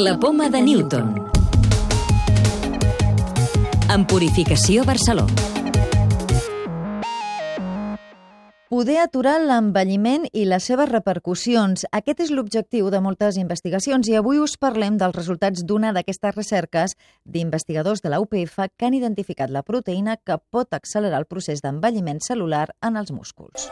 La poma de Newton. En Purificació Barceló. Poder aturar l'envelliment i les seves repercussions. Aquest és l'objectiu de moltes investigacions i avui us parlem dels resultats d'una d'aquestes recerques d'investigadors de la UPF que han identificat la proteïna que pot accelerar el procés d'envelliment celular en els músculs.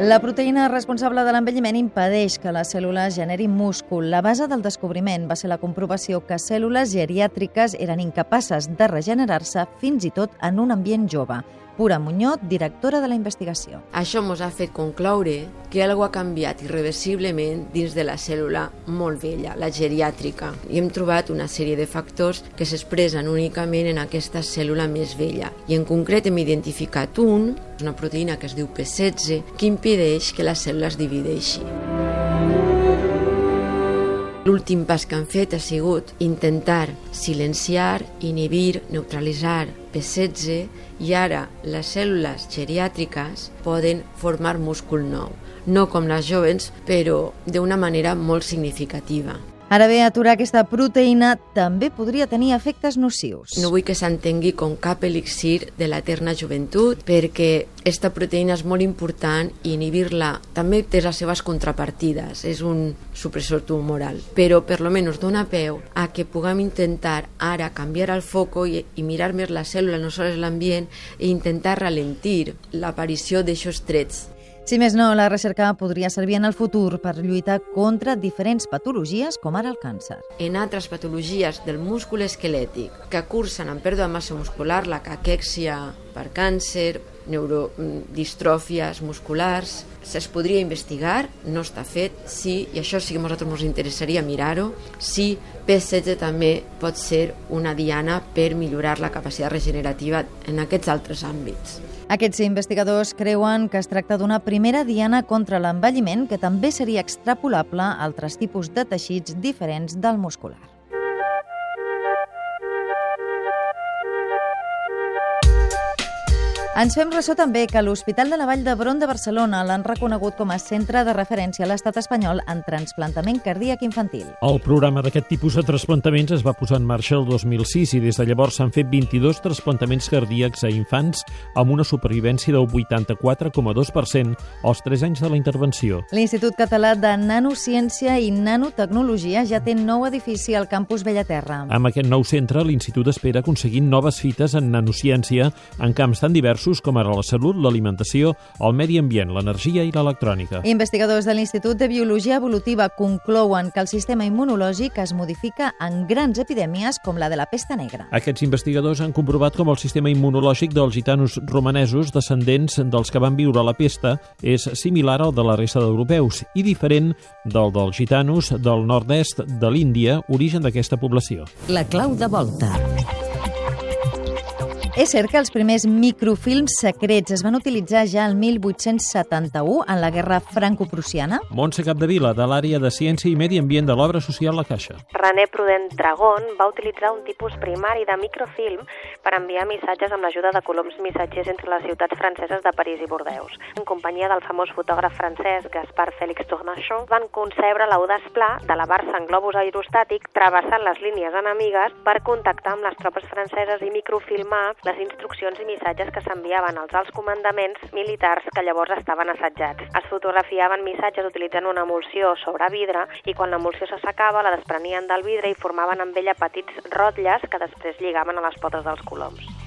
La proteïna responsable de l'envelliment impedeix que les cèl·lules generin múscul. La base del descobriment va ser la comprovació que cèl·lules geriàtriques eren incapaces de regenerar-se fins i tot en un ambient jove. Pura Muñoz, directora de la investigació. Això ens ha fet concloure que algo ha canviat irreversiblement dins de la cèl·lula molt vella, la geriàtrica. I hem trobat una sèrie de factors que s'expressen únicament en aquesta cèl·lula més vella. I en concret hem identificat un, una proteïna que es diu P16, que impedeix que la cèl·lula es divideixi. L'últim pas que han fet ha sigut intentar silenciar, inhibir, neutralitzar P16 i ara les cèl·lules geriàtriques poden formar múscul nou. No com les joves, però d'una manera molt significativa. Ara bé, aturar aquesta proteïna també podria tenir efectes nocius. No vull que s'entengui com cap elixir de l'eterna joventut, perquè aquesta proteïna és molt important i inhibir-la també té les seves contrapartides, és un supressor tumoral, però per lo menys dona peu a que puguem intentar ara canviar el foco i, i mirar més la cèl·lula, no sols l'ambient, i intentar ralentir l'aparició d'aixòs trets si més no, la recerca podria servir en el futur per lluitar contra diferents patologies, com ara el càncer. En altres patologies del múscul esquelètic que cursen amb pèrdua de massa muscular, la caquèxia per càncer, neurodistròfies musculars, se's podria investigar, no està fet, sí, i això sí que a nosaltres ens interessaria mirar-ho, sí, P16 també pot ser una diana per millorar la capacitat regenerativa en aquests altres àmbits. Aquests investigadors creuen que es tracta d'una primera diana contra l'envelliment que també seria extrapolable a altres tipus de teixits diferents del muscular. Ens fem ressò també que l'Hospital de la Vall d'Hebron de Barcelona l'han reconegut com a centre de referència a l'estat espanyol en transplantament cardíac infantil. El programa d'aquest tipus de trasplantaments es va posar en marxa el 2006 i des de llavors s'han fet 22 trasplantaments cardíacs a infants amb una supervivència del 84,2% als 3 anys de la intervenció. L'Institut Català de Nanociència i Nanotecnologia ja té nou edifici al campus Bellaterra. Amb aquest nou centre, l'Institut espera aconseguir noves fites en nanociència en camps tan diversos diversos com ara la salut, l'alimentació, el medi ambient, l'energia i l'electrònica. Investigadors de l'Institut de Biologia Evolutiva conclouen que el sistema immunològic es modifica en grans epidèmies com la de la pesta negra. Aquests investigadors han comprovat com el sistema immunològic dels gitanos romanesos, descendents dels que van viure la pesta, és similar al de la resta d'europeus i diferent del dels gitanos del nord-est de l'Índia, origen d'aquesta població. La clau de volta. És cert que els primers microfilms secrets es van utilitzar ja el 1871 en la guerra franco-prussiana? Montse Capdevila, de l'àrea de Ciència i Medi Ambient de l'obra social La Caixa. René Prudent Dragón va utilitzar un tipus primari de microfilm per enviar missatges amb l'ajuda de coloms missatgers entre les ciutats franceses de París i Bordeus. En companyia del famós fotògraf francès Gaspard Félix Tournachon van concebre l'audaç pla d'elevar-se en globus aerostàtic travessant les línies enemigues per contactar amb les tropes franceses i microfilmar les instruccions i missatges que s'enviaven als alts comandaments militars que llavors estaven assetjats. Es fotografiaven missatges utilitzant una emulsió sobre vidre i quan l'emulsió s'assecava la desprenien del vidre i formaven amb ella petits rotlles que després lligaven a les potes dels coloms.